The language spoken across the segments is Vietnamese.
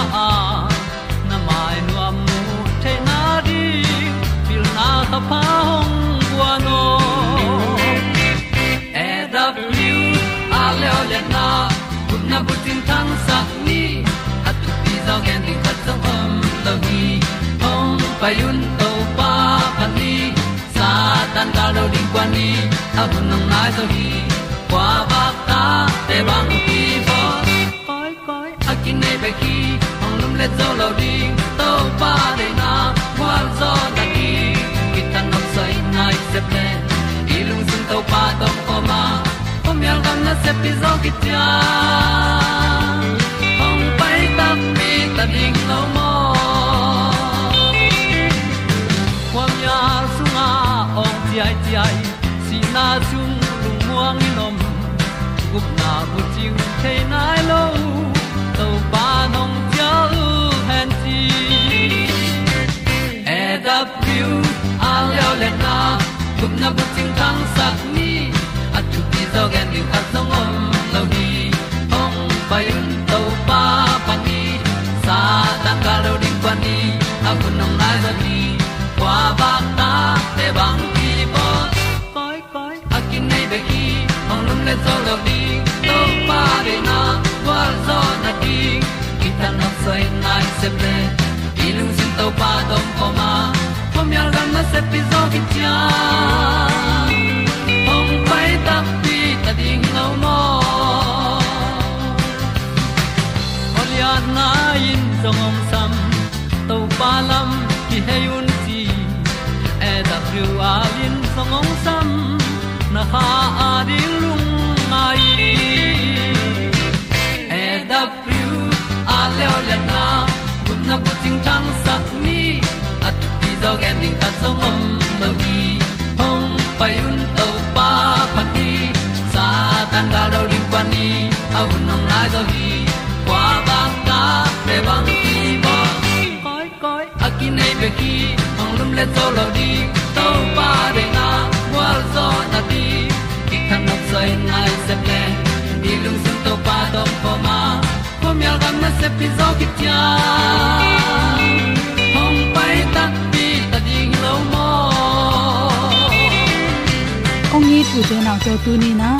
À, a na mai nu amu te na di pil na ta pa hong bua no e w, a le o le na kun na bu tin tan sa ni. At tu pi zo gen di khat sa om lo gi hong pa yun to pa pa ni. Sa tan da lo di kwa ni. A bu nang mai zo gi kwa ba ta te bang ki bo koi koi a kin nei ba ki lo di to pa de na kwa zo ta ki kita nok sai nai se ple i lung sun to pa tom ko ma. Pom yal gam na se pi zo ki ta hong pai ta mi ta ding lo mo kwam ya su nga ong ti ai ti ai si na chung lung muang ni nom gup na bu ting te na tang sat ni at tu pi zo gen ni khat song om lo ni ong pai un to pa pa ni sa tan ga lo ding pa ni a bu nong lai za ni kwa ba ta te bang ki bo koi koi a kin nei be ki ong lum le zo lo di to pa de na kwa zo na ki ta na sai nai se ple i lung sin to pa dom ko ma. Pom yal gam na se pi zo ki na in song om sam to pa lam ki hay un ti e da thru a lin song om sam na ha a di lung mai. E da thru a le o le na. Kun na ko ting tang sat ni. At ti dog ending ta song om lo gi hong pai un to pa pa ti sa tan ga do ri pa ni. Au nong lai do gi akin nei be ki ong lum le zo lo di to pa de na wa zo na ti ki kan nok sai nai se ple ni lung sun to pa do po ma. Pom yal gam na se pi zo ki tia hong pai ta pi ta ding lo mo ong ni tu te na te tu ni na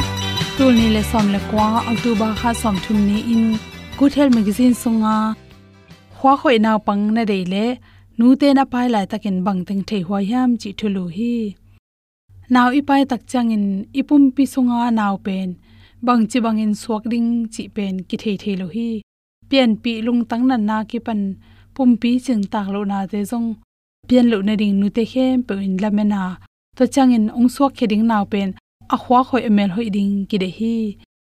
tul ni le som le kwa october kha som thum ni in. Good health magazine sunga khwa khoi naw pang na dei le nu te na pai lai takin bang teng thei hwa yam chi thulu hi. Naw i pai tak chang in ipum pi sunga naw pen, bang chi bang in suak ding chi pen ki thei thei lo hi. Pian pi lung tang na na ki pan pum pi ching tak lo na te jong pian lo na ding nu te khem pe in lamena to chang in ong suak kheding naw pen, a khwa khoi emel hoi ding ki de hi.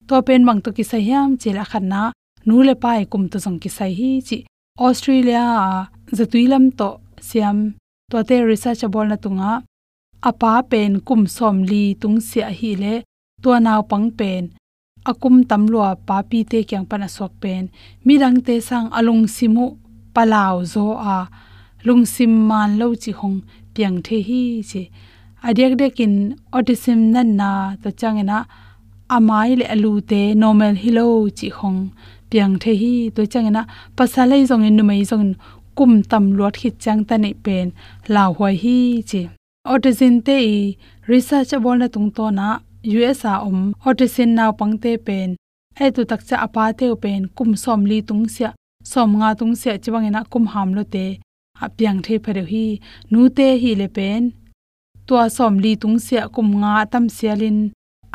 To pen bang to ki sahyam chela khanna nu le pai kum to jong ki sai hi chi australia zatuilam to siam to te research bol na tunga. Apa pen kum som li tung sia hi le to naw pang pen. Akum tamlua pa pi te kyang pana sok pen. Mirang te sang alung simu palaw zo a. Lung sim man lo chi hong piang the hi chi. Adek dekin autism nan na to changena amai le alu te normal hilo chi hong piang the hi to changena pasalai zong in numai zong kum tam lot khit chang ta nei pen la hoi hi chi. Autism te i research bol na tung to na us a om autism naw pangte pen ai tu tak cha apa te pen kum som li tung sia som nga tung sia chiwang ina kum ham lo te apyang the phare hi nu te hi le pen tua som li tung sia kum nga tam sialin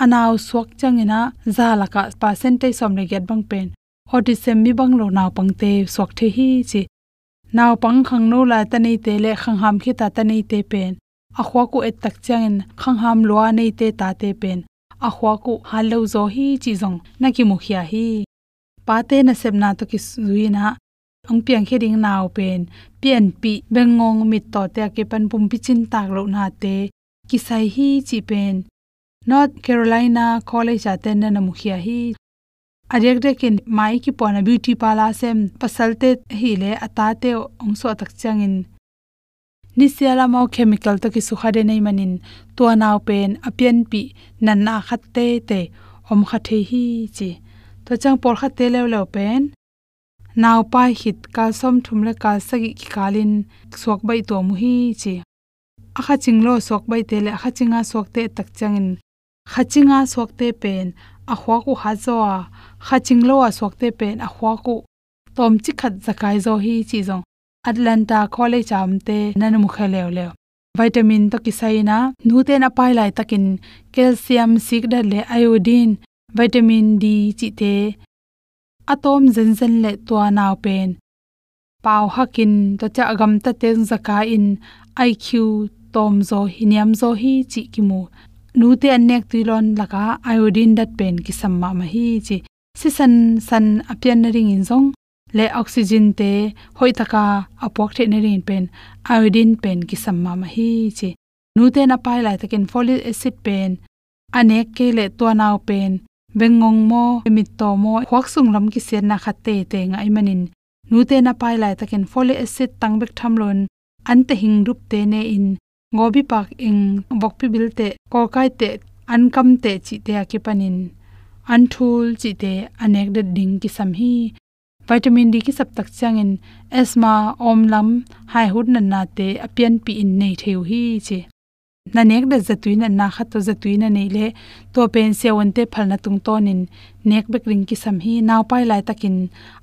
anaw suak changena zalaka percentage som le get bang pen autism mi bang lo naw pangte suak the hi chi naw pang khang no la ta nei te le khang ham khi ta ta nei te pen. A khwa ku et tak changin khang ham lo nei te ta te pen. A khwa ku halo zo hi chi zong, na ki mu khia hi. Pa te na sep na to ki zuina ang piang khe ding naw pen. Pian pi bengong mit to te ke pan pum pi chin tak lo na te. Ki sai hi chi pen. North carolina college aten na mu khia hi arek de kin mai ki pona beauty pala sem pasalte hi le atate ongso tak changin ni siala mau chemical to ki sukhade nei manin to naw pen apian pi nan na khatte te om khathe hi chi to chang por khatte lew lew pen naw pa hit ka som thum le ka sagi ki kalin suak bai to mu hi chi akha chinglo suak bai te le akha chinga suak te tak changin khachinga suak te pen a khwa ku ha zo a khachinglo a suak te pen a khwa ku tom chi khat zakai zo hi chi zong. Atlanta college amte nanu khalew lew vitamin to kisaina nu te na pai lai takin calcium sik le iodine, vitamin d chi te atom zen zen le to naw pen. Pau hakin to cha gam ta te zaka in iq tom zo hiniam zo hi chi ki mu nu te anek tuilon laka iodine dat pen ki samma ma hi chi si san san apian ring in zong, le oxygen te hoi taka apok the na rin pen, iodine pen ki samma ma hi che nu te na pai lai takin folic acid pen, anek ke le to naw pen, bengong mo mit to mo khwak sung lam ki sen na khatte te ngai manin. Nu te na pai lai takin folic acid tangbek thamlon an te hing rup te ne in ngobi pak ing bokpi bilte ko kai te, an kam te chi te ki panin an thul chi te anek de ding ki sam hi. Vitamin d ki sap tak changin asthma omlam hai hut na na te apian pi in nei theu hi chi. Na nek de zatui na kha to zatui na nei le, to pen se won te phalna tung tonin nek bek ring ki sam hi, naw pai lai takin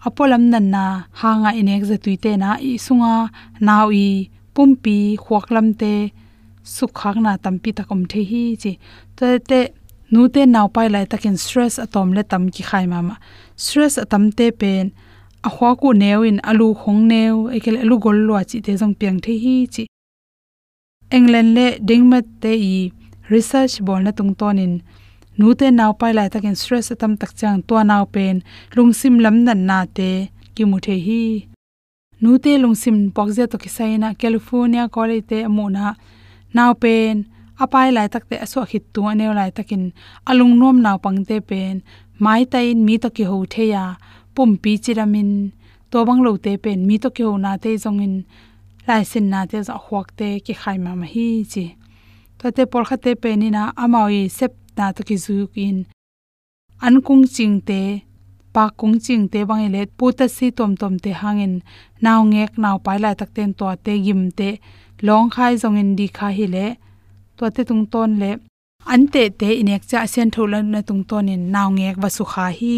apolam nan na hanga inek zatui te na i sunga, naw i pumpi khwaklam te, sukhak na tampi takom the hi chi. To te nu te naw pai lai takin stress atom le tam ki khai ma ma stress atam te pen, a khwa ku newin alu khong neu ekel alu gol lo chi te jong piang the hi chi. England le dingmat te i research bol na tung tonin nu te naw pai lai takin stress atam tak chang to naw pen lungsim lam nan na te, ki mu the hi. Nu te lungsim pokje to ki saina california college te amuna naw pen apai lai tak te aso khit tu anew lai takin alung nom naw pangte pen. Mai ta in mi to ki ho the ya, pum pi chiramin to bang lo te pen. Mi to ki ho na te jong in lai sin na te za khwak te ki khai ma ma hi chi. To te por kha te pen ina amawi sep na to ki zu in an kung ching te, pa kung ching te bang le pu ta si tom tom te hangin naw ngek naw pai lai tak ten to te gim te long khai jong in di kha hi le to te tung ton le an te te inek cha sen tholan na tung ton in naw ngek wa su kha hi.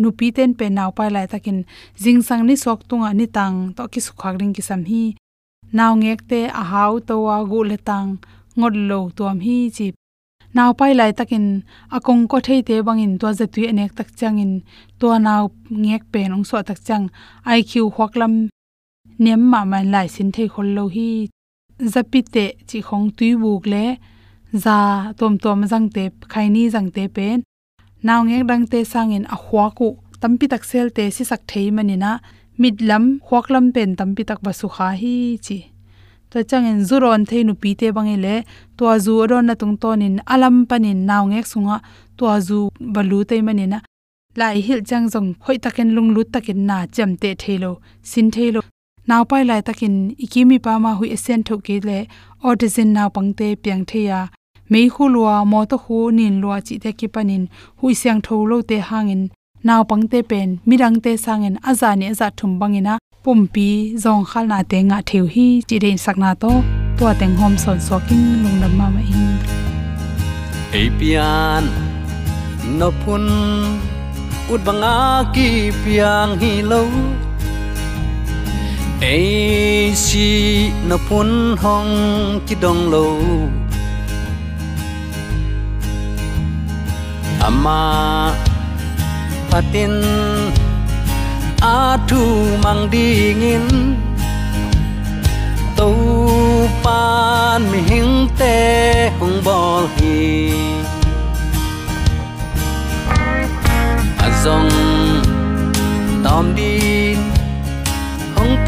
Nupi ten pe naw pai lai takin jing sang ni sok tunga ni tang to ki su khak ring ki sam hi. Naw ngek te a hau to wa gu le tang ngod lo tuam hi chi. Naw pai lai takin akong ko thei te bangin to za tu anek tak changin to naw ngek pe nong so tak chang iq hwaklam niam ma man lai sin thei khol lo hi zapite chi khong tui buk le, za tom tom jang te khaini jang te pen. Naw ngek dang te sangin a khwa ku, tampi tak sel te si sak thei manina midlam khwaklam pen tampi tak basu kha hi chi. To changin zuron theinu pi te bangile e to azu ron na tung tonin alam panin naw ngek sunga to azu balu te manina lai hil chang jong hoi taken lung lut takin na cham te thelo sin thelo naw pai lai takin ikimi pa ma hui esen tho ke le autism naw pangte piang theya mei khu lua, mo to khu nin lua chi te ki panin hui siang tho lo te hangin naw pangte pen mirang te sangin azani aza thum bangina pumpi, zong khal na te nga theu hi chi den sakna to. To teng hom son soking lungdam ma ma in pian, no phun, ut banga ki piang hi lo ai si no phun hong chi dong lo ama à patin à a à thu mang dingin tàu pan mi hing te hong bol hi a zong tom din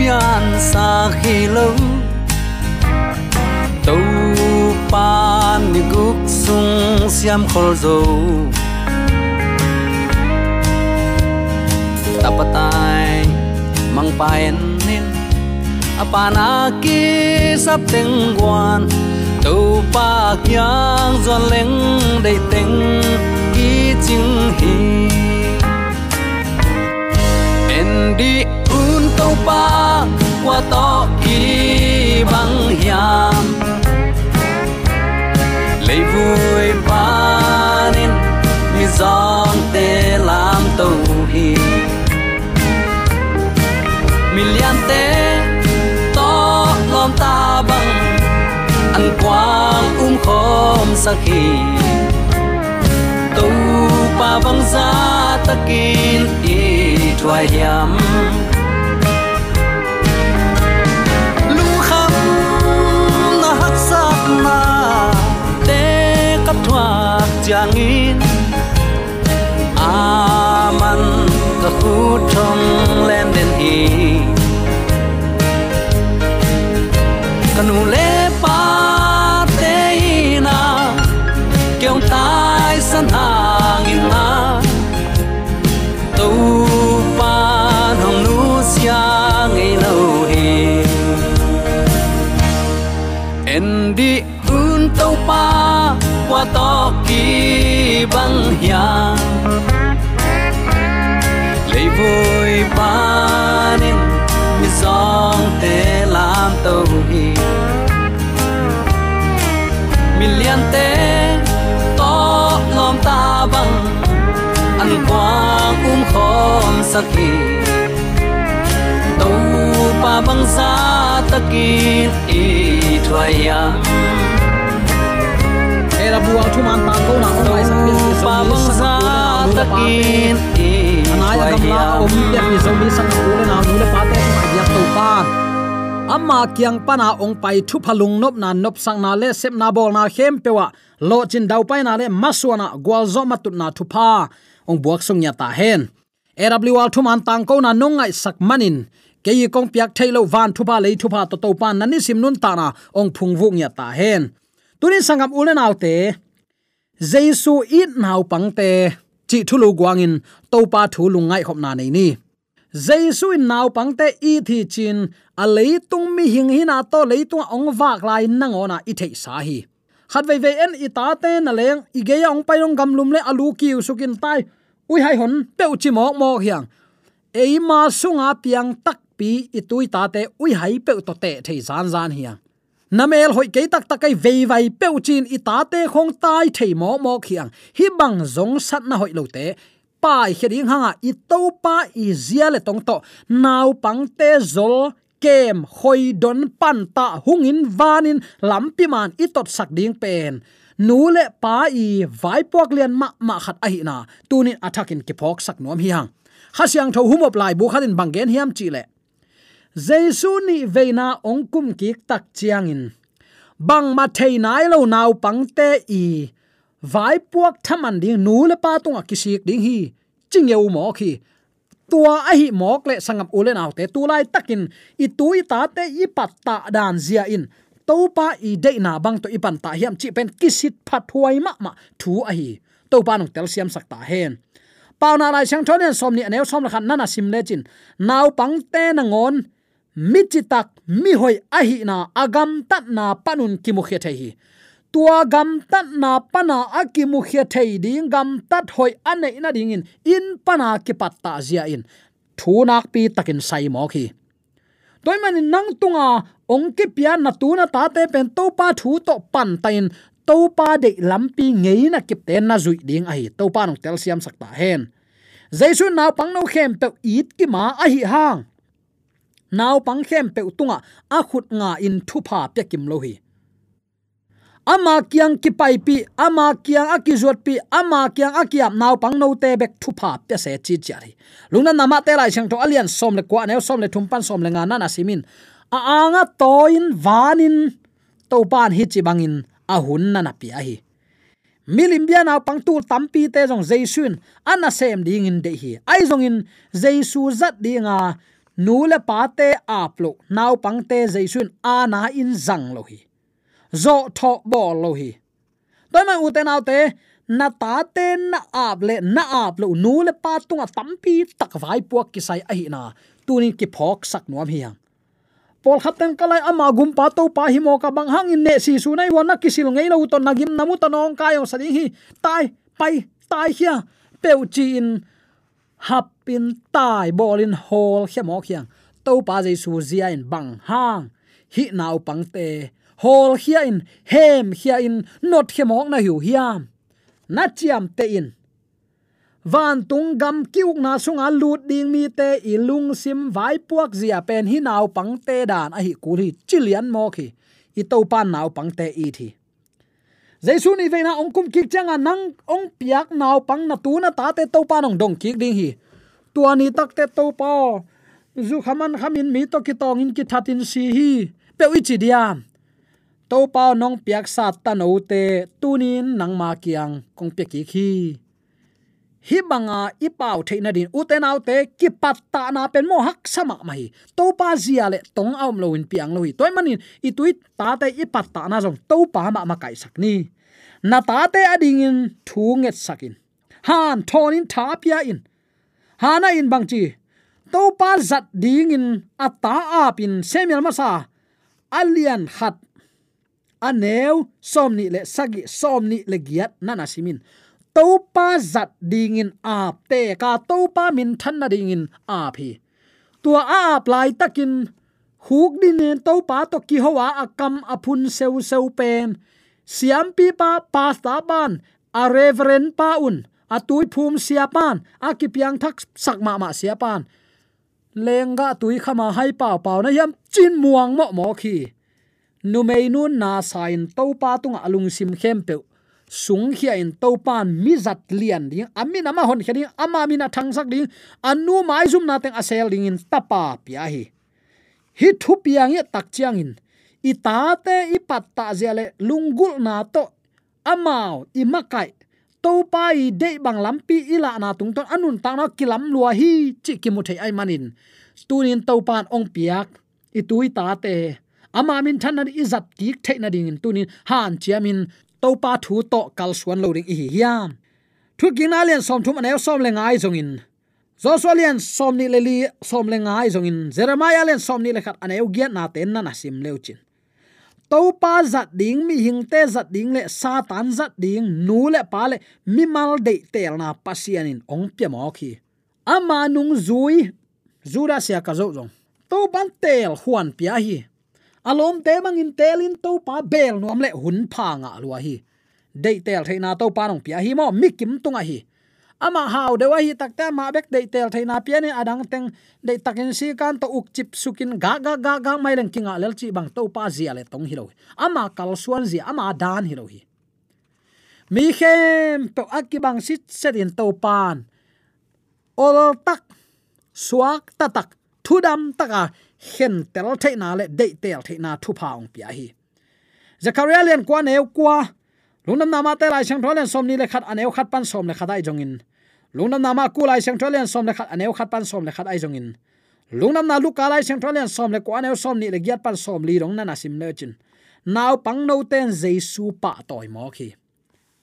hong pian sa khi lâu. Tàu pan ni guk sung siam khol zo tapatai mang paen nin apana ki sap teng guan. Tu pa kyang zon leng dei teng ki ching hi. En di pa qua to ki bằng hiam. Lấy vui ba nên mi giòn tê làm tàu hi. Million te to lom ta bằng ăn quang um khom sakhi tu pa vang za takin i thwai yam chang aman ka khu thong len den hi. Kanu le pa te na kyong tai san ha băng hiang lấy vui ba nên mi giong te làm tàu hi mi liên te to lom ta băng, anh quang um khom sakhi tàu pa bang sa takin i thoya à. era buang thuman ta ko takin anaya gamla om ya mi zo mi na nu le ya to pa amma kyang pana ong pai thu phalung nop na nop sang na le, sep na bol na hem pewa lo chin dau pai na le maswana gwal zo matut na thu pa ong buak sung nya ta hen. Awl thu man tang ko na nong nongai sak manin. Ke yi kong piak thailo van thu pa le thu pa to to pan na ni sim nun ta na ong phung vu nya ta hen. Tunin sangam ulen autte jesu it nau pangte chi thulu guangin topa thulu ngai khop na nei ni jesu in nau pangte i thi chin à a leitung mi hing hina to leitung ong wak lai nang ona i thei sa hi. Khat ve ve en i ta te na leng i ge ong pai ong gam lum le alu ki sukin tai. Ui hai hon pe uchi mok mok hiang ei ma sunga piang tak pi i tui ta te ui hai pe to te thei zan zan hiang namel hoi ke tak takai vei vai peu chin i ta te khong tai thei mo mo khiang. Hi bang zong sat na hoi lo te. Pai kheding hanga i to pa i zia le tong to. Naw pang te zol, kem, hoi, don, pan, ta hungin vanin lampi man i tot sak ding pen. Nu le pa i vai pok lian ma ma khat a hi na. Tunin attackin ki phok sak nom hiang hasyang tho humop lai bu khatin bangen hiam chi le jesu ni veina ongkum ki tak chiangin bang ma thei nai lo naw pangte i vai puak thaman ding nu le pa tunga à kisik ding hi chingeu mo khi, tua a hi mok le sangam ulen te tu lai takin i tui ta te i patta dan zia in. To pa i de na bang to i ta hiam chi pen kisit phat huai ma ma thu a hi to pa nong tel siam sakta hen pau na lai chang thonen som ni aneu som la khan nana sim le chin. Naw pang te na ngon mi chi tak mi hoi a na agam tat na panun ki mu thei hi. Tua gam tat na pana aki mu thei ding gam tat hoi ane na ding in in pana ki patta zia in. Thu nak pi takin sai mo khi toy man nang tunga, ong ki pia na tu na ta te pen to pa thu to pan tain to pa de lampi ngei na kip ten na zui ding ai to pa nong tel siam sakta hen. Jaisu na pang no khem pe it ki ma a hi hang naw pang khem pe tunga a khut nga in thu pha pe kim lo hi. Ama kyang ki pai pi, ama kyang a ki zot pi, ama kyang akiam naw pang no te bek thu pha pe se chi chari lungna nama te lai chang to alian som le kwa ne som le thum pan, som le nga na na simin a anga toin vanin to pan hi chi bangin, a hun na na pi a hi. Milim bia na pang tu tampi te jong jaisun ana sem ding in de hi. Ai jong in jaisu zat dinga nule pate aplo naw pangte jaisun ana in zang lo hi. Zo tho bol lo hi. Toy ma uten autte na ta te na ap le na ap lo nu pa tunga tampi tak vai puak ki sai a na. Tunin ki phok sak nuam hi yang pol khaten kalai ama gum pa to pa hi mo ka bang hang in ne si su nai won na kisil ngei lo to nagim namu tanong kayo ka sadi hi. Tai, pai, tai hia peu chi in hapin tai bolin hol khemo khiang. To pa jesu zia in bang hang. Hi nau pangte hol hia in, hem hia in, not he na hiu hiam. Na chiam te in. Van tung gam kiuk na sunga lut ding mi te. Ilung sim vai puak zia pen hi nau pang te dan a hi kuri chilian mo khi. I to pan nau pang te i thi jaisu ni veina ong kum kik changa à, nang ong piak naw pang na tu na ta te to pa nong dong kik ding hi. Tuani tak te to pa, zu khaman khamin mi to ki tong in ki thatin si hi, pe ui chi diam. To pa nong piak sa ta no te tunin nang ma kiang kong pe ki khi hi banga i pau theina din uten autte ki patta na pen mo hak sama mai. To pa zia le tong aum lo in piang lo hi toy manin. I tuit ta te i patta na jong to pa ma ma kai sak ni. Na ta te ading in thu nget sakin han, thon in tha pia in. Hana in bang chi. To pa zat ding in ta ap in semel masa. Alian khat aneu somni le sagi somni le giat nana simin topa zat dingin ap te, ka topa min than na dingin ap hi. Tua a ap lai takin, huk din nen topa to ki hoa akam apun seu seu pen. Siam pi pa pasta ban a reverend pa un, a tui phum sia pan, a ki thak sakma ma ma sia pan. Lenga tui khama hai pa pa na yam, chin muang mo mo khi. Nu mei nun na sain to pa tung alung sim khem pe sung hia in to pan mi zat lian ding amin ama hon khading ama mina thang sak ding, anu mai zum na teng asel ding in tapa pia hi. Hi thu piang ye tak chiang in. I ta te, i pat ta zele lungul na to, amao, i makai. To pai de bang lampi ila na tung ton, anun ta na kilam lua hi, chi ki mu thei ai manin tunin to pan ong piak, i tui ta te. Ama min than na izat ki the na ding tunin han chiamin topa thu to kal suan lo ding hi hiam. Thu king alian som thum anel som le ngai jong in Joshua lian som ni le li som le ngai jong in Jeremiah lian som ni le khat anew giat na ten na na sim leuchin topa zat ding, mi hing te zat ding le, satan zat ding, nu le pa le, mi mal de tel na pasianin, ong pya mo khi ama nung zui, zura sia ka zo zong. To ban tel huan pia hi alom te mangin telin to pa bel nuam le hun pha nga lua hi. Dei tel theina to pa nong pia hi mo mikim tung tunga hi. Ama hau de wa hi takta ma bek dei tel theina pia ne adang teng. Dei takin si kan to uk chip sukin ga ga ga ga mai leng kinga lel chi bang to pa zia le tong hi lo ama kal suan zia, ama dan hi lo hi. Mi khem to akibang sit setin to pan. Ol tak, suak tatak thudam taka hen tel thei na le dei tel thei na thu phaung pia hi. Zakaria len kwa neu kwa. Lungnam nama te lai sang tholen somni le khat aneu khat pan som le khat ai jong in lungnam nama ku lai sang tholen som le khat aneu khat pan som le khat ai jong in lungnam na lu ka lai sang tholen som le kwa aneu som ni le giat pan som li rong na na sim le chin. Naw pang no ten jesu pa toy mo khi.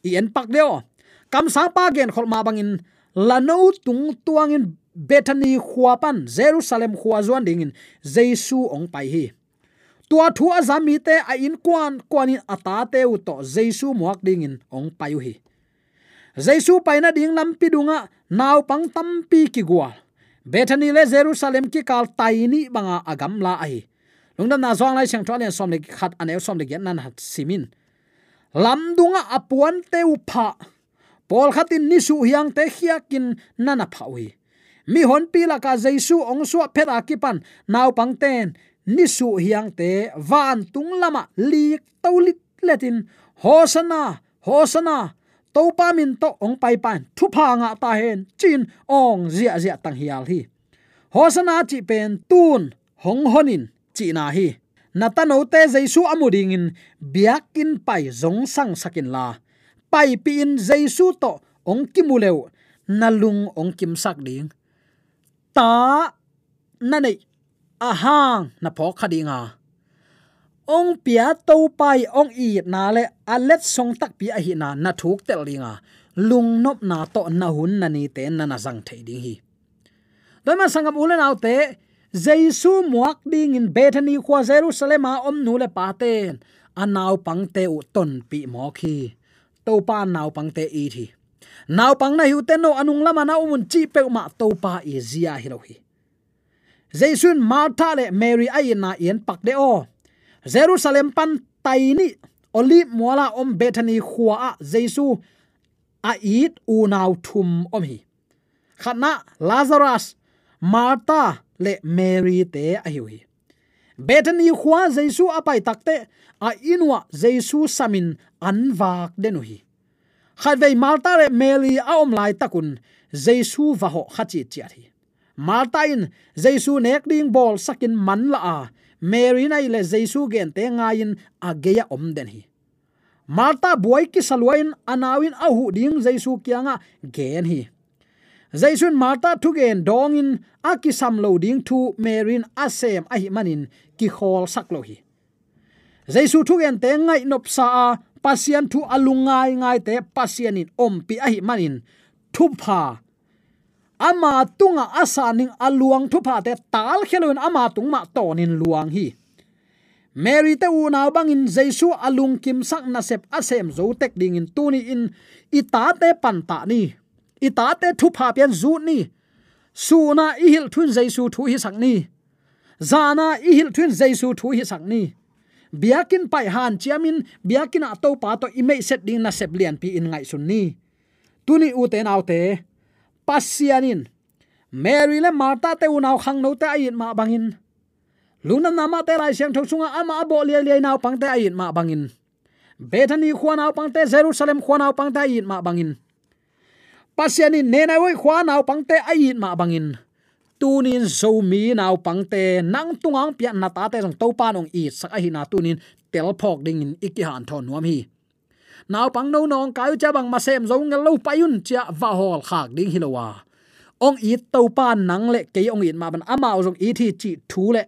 I en pak deo kam sang pa gen khol ma bangin lano tung tuang in bethany khuapan jerusalem khuwa zuan dingin jesu ong pai hi. Tua thu azami te a in kwan in ata te u to jesu muak dingin ong pai hi. Jesu paina ding lam pi dunga naw pang tam pi ki gwal bethany le jerusalem ki kal taini banga agam la ai lungdam na zong lai chang thwalian som le khat aneu som le gen nan hat simin lam dunga apuan te upha pol khatin ni su hiang te khiakin nana phawi mi hon pi la ka jaisu ong su phera ki pan, naw pang ten. Ni su hiang te, van tung lama lik tolit letin. Hosana hosana to pa min to ong pai pan, thu pha nga ta hen. Chin ong zia zia tang hial hi. Hosana chi pen tun, hong honin, chi na hi. Natano te jaisu amuding in biakin pai zong sang sakin la. Pai pi in jaisu to ong kimuleu nalung ong kim sak ding ta na nei a ahang na pho khadinga ong pia to pai ong i na le a let song tak pi a hi na na thuk tel linga lung nop na to na hun na ni te na na jang thei ding hi doi ma sangam ulen autte jaisu muak ding in bethany kwa jerusalem a om nu le paten anaw pangte u ton pi mo khi to pa naw pangte i thi naw pang na hu te no anung lama na umun chi pe ma to pa e zia hi lo hi. Jaisun martha le mary ai na yen pak de o. Jerusalem pan taini oli mola om bethany khuwa a jaisu a it u naw thum om hi. Khana lazarus, martha le mary te a hi hi. Bethany khuwa jaisu apai takte a inwa jaisu samin anwak denu hi khatvei malta le mary lại ta lai takun jesu va ho khachi chiat hi malta in jesu nek ding bol sakin man la a à. mary nai le jesu gen te nga in ageya om den hi malta buai ki salwain anawin à ahu à ding jesu kyanga gen hi jaisun dong thugen dongin akisam lo ding thu merin asem ahi manin ki khol sak lo hi jaisu thugen te ngai nop sa a pasian thu alungai ngai te pasianin om pi a hi manin. Thu pha ama tunga asaning aluang thu pha te tal khelun ama tungma tonin luang hi. Mary te u na bang in jaisu alung kim sak na sep asem zo tek ding in tuni in. Ita te pan ta ni. Ita te thu pha pian zu ni. Suna i hil thun Jesus thu hi sak ni. Zana i hil thun jaisu thu hi sak ni biakin pai han chiamin, biakin a to pa to imei set ding na sep lian pi in ngai sun ni. Tuni u te nau te pasianin mary le marta te u nau khang no te ayin ma bangin. Luna nama te lai siang thosunga ama abo lia lia nau pang te ayin ma bangin. Bethany khuanau pang te, jerusalem khuanau pang te ayin ma bangin. Pasiani nena woi khwa pang te ai ma bangin tunin zomi naw pangte nang tungang pia na ta te jong to pa nong i sak a hi tunin tel phok ding in iki han thon nuam hi. Naw pang no nong kai cha bang ma sem zong ngal lo payun cha va hol khak ding hilowa ong i to nang le ke ong in ma ban ama ong i thi chi thu le.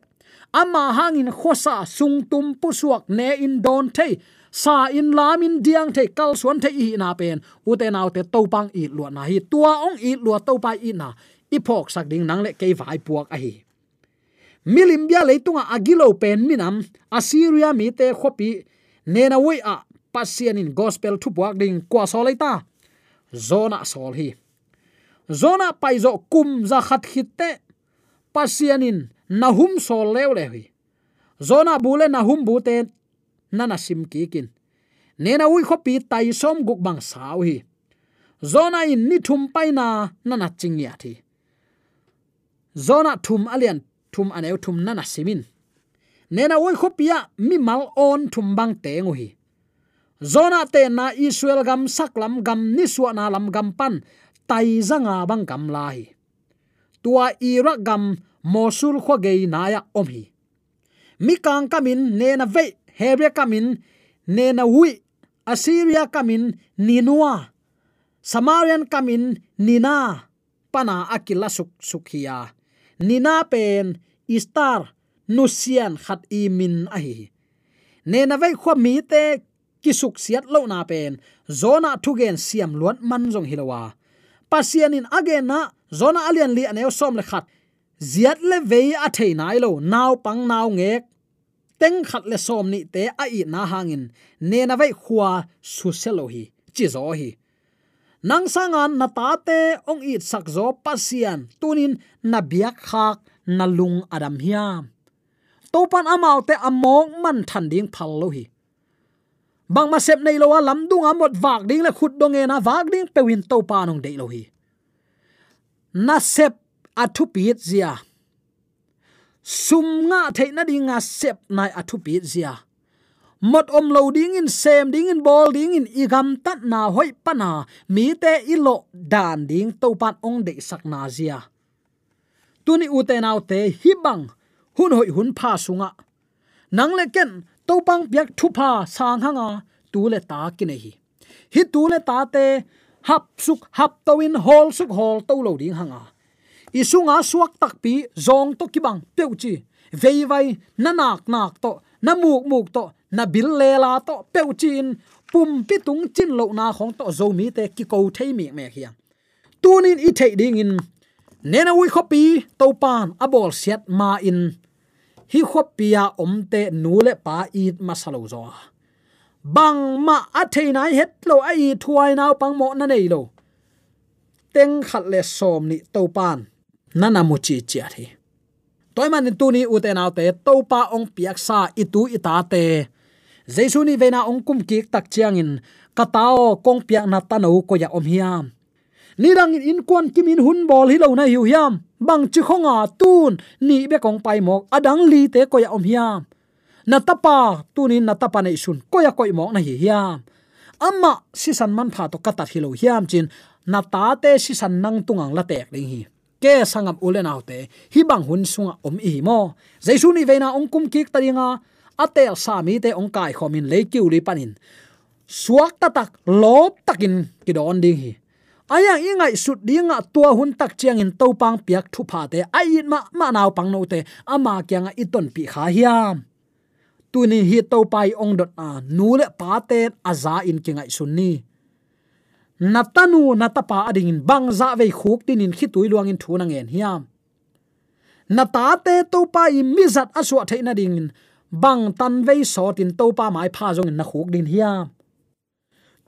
Ama hangin khosa sung tum pu suak ne in don te sa in lam in diang te kal suan te i na pen. U te nau te to pang i lu na hi. Tua ong i lu to pa i na ipok sak ding nang le ke vai puak a hi. Milim bia leitunga agilo pen minam, assyria mi te khopi, nena wei a pasian in gospel thu puak ding kwa so leita zona sol hi. Zona paizo kum za khat khit te pasianin nahum sol lew le hi. Zona bule nahum bu te nana sim ki kin. Nena ui khopi tai som guk bang sau hi. Zona in ni thum paina nana chingya thi zona thum alian, thum aneu thum nana simin. Nena oi khopia, mi mal on thum bang te ngo hi zona te na israel gam saklam gam ni na lam gam pan, tai zanga bang gam lai. Tua ira gam mosul kho gei na ya om hi. Mi kang kamin, nena ve hebia kamin, nena hui, assyria kamin, ninua. Samarian kamin, nina. Pana akila suk sukhia nina pen, istar, nusian khat imin ahi nena vai khwa mi te, kisuk siat lo na pen. Zona thugen siam luan man jong hilowa pasian in again na, zona alian li aneo som le khat. Ziat le ve a thei nai lo naw pang naw ngek. Teng khat le som ni te a i na hangin. Ne na vai khwa su selo hi, chi zo hi nang sangan na ta te ong it sak zo pasian. Tunin na biak khak na lung adam hiam. Topan amau te among man than ding phal lo hi. Bang ma sep nei lowa lam dung amot vak ding la khut dong na vak ding pewin to pa nong dei lo hi. Na sep athu piet zia. Sum nga the na ding sep nai athu piet zia mot om lo ding in sem ding in bol ding in igam tat na hoi pana mi te ilo dan ding to pan ong de sak na zia. Tuni u te nau te hi bang hun hoi hun pha sunga nang le ken to pang piak thu pha sang hanga tu le ta ki nei hi. Hi tu le ta te hap suk hap to in hol suk hol to lo ding hanga isunga suak tak pi, zong to ki bang peu chi. Vei vai, na nak nak to, na muk muk to na bil le la to peu chin, pum pi tung chin lo na khong to zo mi te ki ko thei mi me hiang tunin i thei ding in nena wi khopi to pan abol siat ma in. Hi khopia omte nule pa it masalo zo bang ma a thei nai het lo ai thuai naw pang mo na nei lo. Teng khat le som ni to pan nana mu chi chi thi. Toy man tu ni u te naw te to pa ong piak sa itu ita te jesu ni vena ong kum ki tak chiang in katao kong piak na ta ko ya om hiam. Ni dang in kwan kim in hun bol hi lo na hiu hiam, bang chi khonga tun, ni be kong pai mok, adang li te ko ya om hiam. Na tapa tunin na tapa nei sun, ko ya koi mok na hi hiam. Amma si san man pha to kata hilo hiam chin, na ta te si san nang tungang la tek ding hi. Ke sangam ulen autte hi bang hun sunga om i mo. Jaisu ni veina ong kum kik taringa atel sami te ong kai khomin le kiu li panin. Suak ta tak, lop takin kidon ding hi. Aya ingai sut dinga tua hun tak chiang in topang piak thu pha te, ai ma ma naw pang no te, ama kyang iton pi kha hiam. Tunin hi to pai ong dot a nu le pa te aza in kingai sunni natanu natapa ading bang za ve khuk tin in khitui luang in thuna ngen hiam. Nata te to pai mizat aswa theina ding bang tan vei so tin to pa mai pha jong na khuk din hiam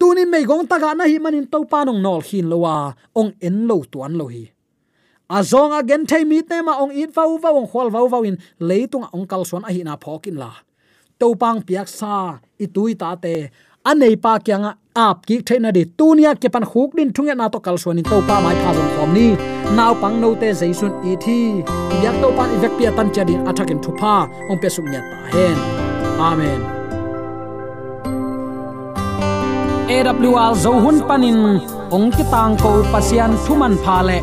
tunin mei gong taga na hi manin to pa nong nol hin lowa ong en lo tuan lo hi. A zong again thai mi te ma ong in vau vau, ong khol vau vau in leitung ong kal son a hi na phokin la. To pang piak sa i tui ta te anei pa kyanga ap ki thena de tunia ke pan khuk din thunga na to kal son in to pa mai pha zong khom ni. Naw pang no te jaisun e thi. Yak to pan ivek pia tan chadin athakin thupa. Ong pe sum nyat ta hen. Amen. AWR zo hun panin ong ki tang ko pasian thuman pha le.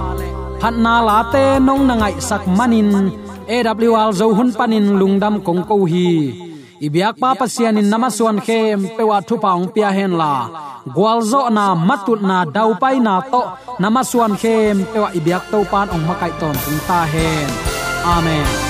Phat na la te nong na ngai sak manin AWR zo hun panin lungdam kong ko hi. Ibyak pa pasian in namaswan khem pewa thu paung pia hen la gwalzo na matut na dau pai na to namaswan khem pewa ibyak to pan ong makai ton tung ta hen amen